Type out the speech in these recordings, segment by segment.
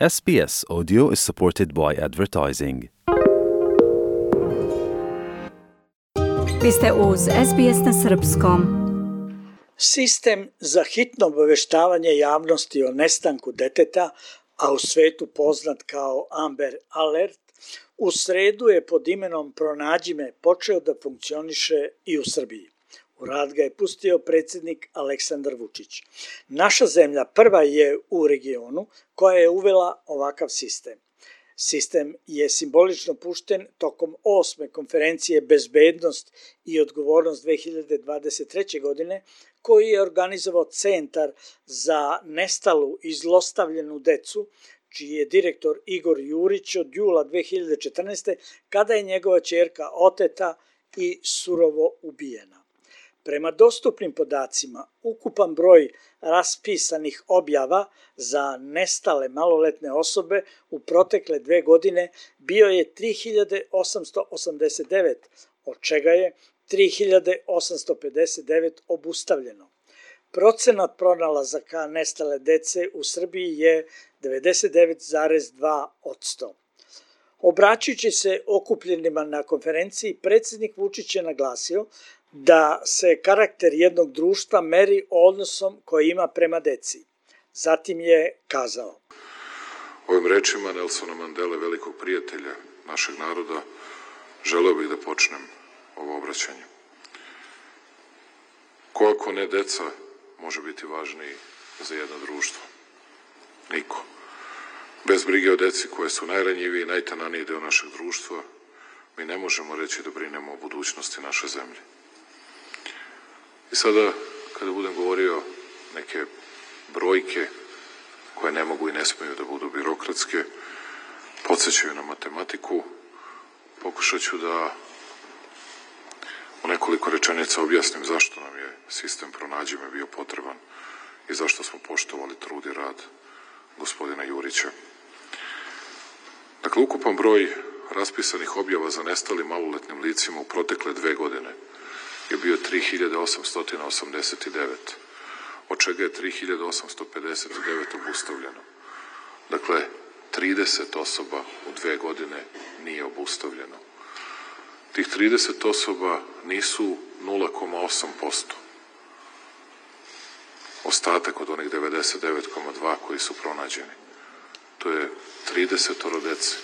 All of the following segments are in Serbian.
SBS Audio is supported by advertising. Vi ste uz SBS na Srpskom. Sistem za hitno obaveštavanje javnosti o nestanku deteta, a u svetu poznat kao Amber Alert, u sredu je pod imenom Pronađi me počeo da funkcioniše i u Srbiji. U rad ga je pustio predsednik Aleksandar Vučić. Naša zemlja prva je u regionu koja je uvela ovakav sistem. Sistem je simbolično pušten tokom osme konferencije Bezbednost i odgovornost 2023. godine, koji je organizovao Centar za nestalu i zlostavljenu decu, čiji je direktor Igor Jurić od jula 2014. kada je njegova čerka oteta i surovo ubijena. Prema dostupnim podacima, ukupan broj raspisanih objava za nestale maloletne osobe u protekle dve godine bio je 3889, od čega je 3859 obustavljeno. Procenat pronalazaka nestale dece u Srbiji je 99,2 Obraćujući se okupljenima na konferenciji, predsednik Vučić je naglasio da se karakter jednog društva meri odnosom koji ima prema deci. Zatim je kazao. Ovim rečima Nelsona Mandele, velikog prijatelja našeg naroda, želeo bih da počnem ovo obraćanje. Ko ako ne deca može biti važniji za jedno društvo? Niko. Bez brige o deci koje su najranjiviji i najtananiji deo našeg društva, mi ne možemo reći da brinemo o budućnosti naše zemlje. I sada, kada budem govorio neke brojke koje ne mogu i ne smeju da budu birokratske, podsjećaju na matematiku, pokušat ću da u nekoliko rečenica objasnim zašto nam je sistem pronađime bio potreban i zašto smo poštovali trud i rad gospodina Jurića. Dakle, ukupan broj raspisanih objava za nestalim maloletnim licima u protekle dve godine – je bio 3889, od čega je 3859 obustavljeno. Dakle, 30 osoba u dve godine nije obustavljeno. Tih 30 osoba nisu 0,8%. Ostatak od onih 99,2 koji su pronađeni. To je 30 dece.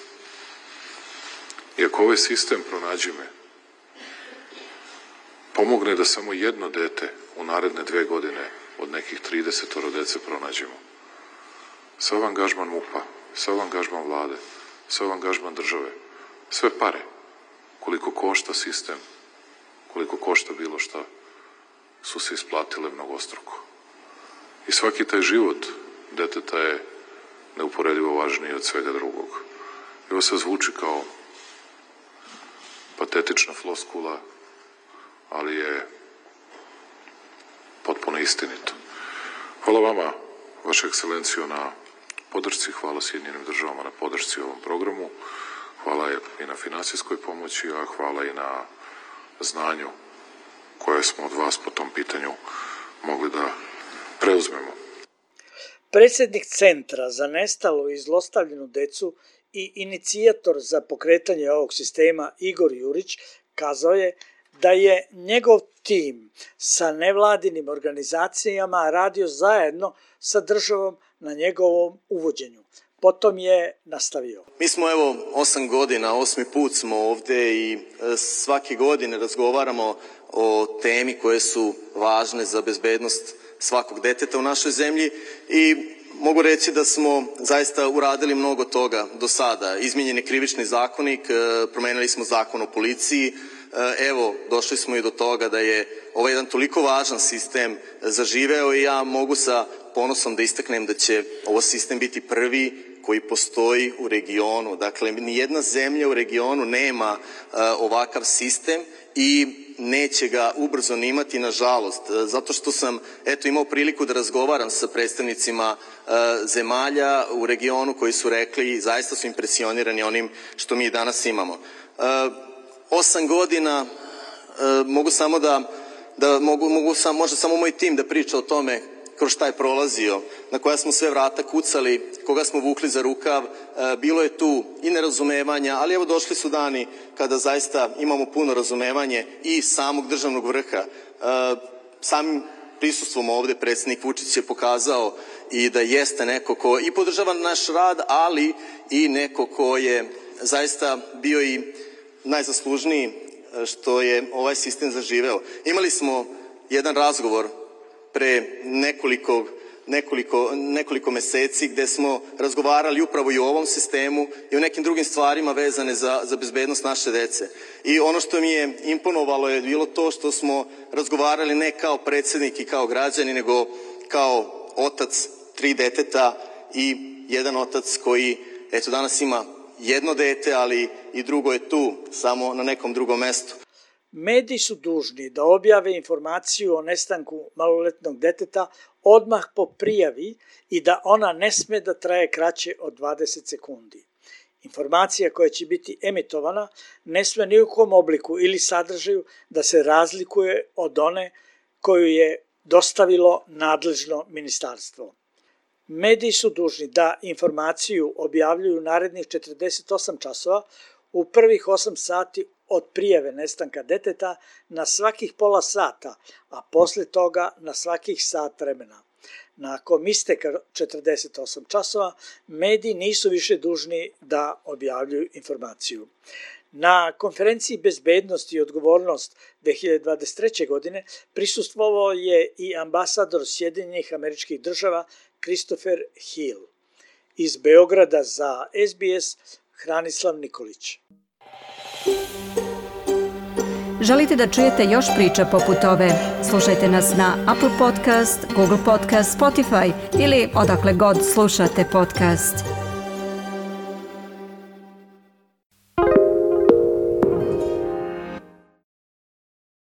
I ako ovaj sistem pronađi me, pomogne da samo jedno dete u naredne dve godine od nekih 30 dece pronađemo. Sav angažman MUPA, sav angažman vlade, sav angažman države, sve pare, koliko košta sistem, koliko košta bilo šta, su se isplatile mnogostruko. I svaki taj život deteta je neuporedivo važniji od svega drugog. I ovo se zvuči kao patetična floskula ali je potpuno istinito. Hvala vama, Vaša ekscelencijo, na podršci, hvala Sjedinjenim državama na podršci ovom programu, hvala i na finansijskoj pomoći, a hvala i na znanju koje smo od vas po tom pitanju mogli da preuzmemo. Predsednik Centra za nestalu i zlostavljenu decu i inicijator za pokretanje ovog sistema Igor Jurić kazao je da je njegov tim sa nevladinim organizacijama radio zajedno sa državom na njegovom uvođenju. Potom je nastavio. Mi smo evo osam godina, osmi put smo ovde i e, svake godine razgovaramo o temi koje su važne za bezbednost svakog deteta u našoj zemlji i mogu reći da smo zaista uradili mnogo toga do sada. Izmenjen je krivični zakonik, e, promenili smo zakon o policiji, evo, došli smo i do toga da je ovaj jedan toliko važan sistem zaživeo i ja mogu sa ponosom da istaknem da će ovo sistem biti prvi koji postoji u regionu. Dakle, nijedna zemlja u regionu nema uh, ovakav sistem i neće ga ubrzo ni imati, nažalost, e, zato što sam eto imao priliku da razgovaram sa predstavnicima uh, zemalja u regionu koji su rekli i zaista su impresionirani onim što mi danas imamo. Uh, osam godina e, mogu samo da, da mogu, mogu sam, može samo moj tim da priča o tome kroz šta je prolazio, na koja smo sve vrata kucali, koga smo vukli za rukav, e, bilo je tu i nerazumevanja, ali evo došli su dani kada zaista imamo puno razumevanje i samog državnog vrha. E, samim prisustvom ovde predsednik Vučić je pokazao i da jeste neko ko i podržava naš rad, ali i neko ko je zaista bio i najzaslužniji e, što je ovaj sistem zaživeo. Imali smo jedan razgovor pre nekoliko, nekoliko, nekoliko meseci gde smo razgovarali upravo i o ovom sistemu i o nekim drugim stvarima vezane za, za bezbednost naše dece. I ono što mi je imponovalo je bilo to što smo razgovarali ne kao predsednik i kao građani, nego kao otac tri deteta i jedan otac koji eto danas ima jedno dete, ali i drugo je tu, samo na nekom drugom mestu. Mediji su dužni da objave informaciju o nestanku maloletnog deteta odmah po prijavi i da ona ne sme da traje kraće od 20 sekundi. Informacija koja će biti emitovana ne sme ni u kom obliku ili sadržaju da se razlikuje od one koju je dostavilo nadležno ministarstvo. Mediji su dužni da informaciju objavljuju narednih 48 časova u prvih 8 sati od prijave nestanka deteta na svakih pola sata, a posle toga na svakih sat vremena. Nakon isteka 48 časova, mediji nisu više dužni da objavljuju informaciju. Na konferenciji Bezbednost i odgovornost 2023. godine prisustvovao je i ambasador Sjedinjenih američkih država Christopher Hill. Iz Beograda za SBS Hranislav Nikolić. Želite da čujete još priča poput ove? Slušajte nas na Apple Podcast, Google Podcast, Spotify ili odakle god slušate podcast.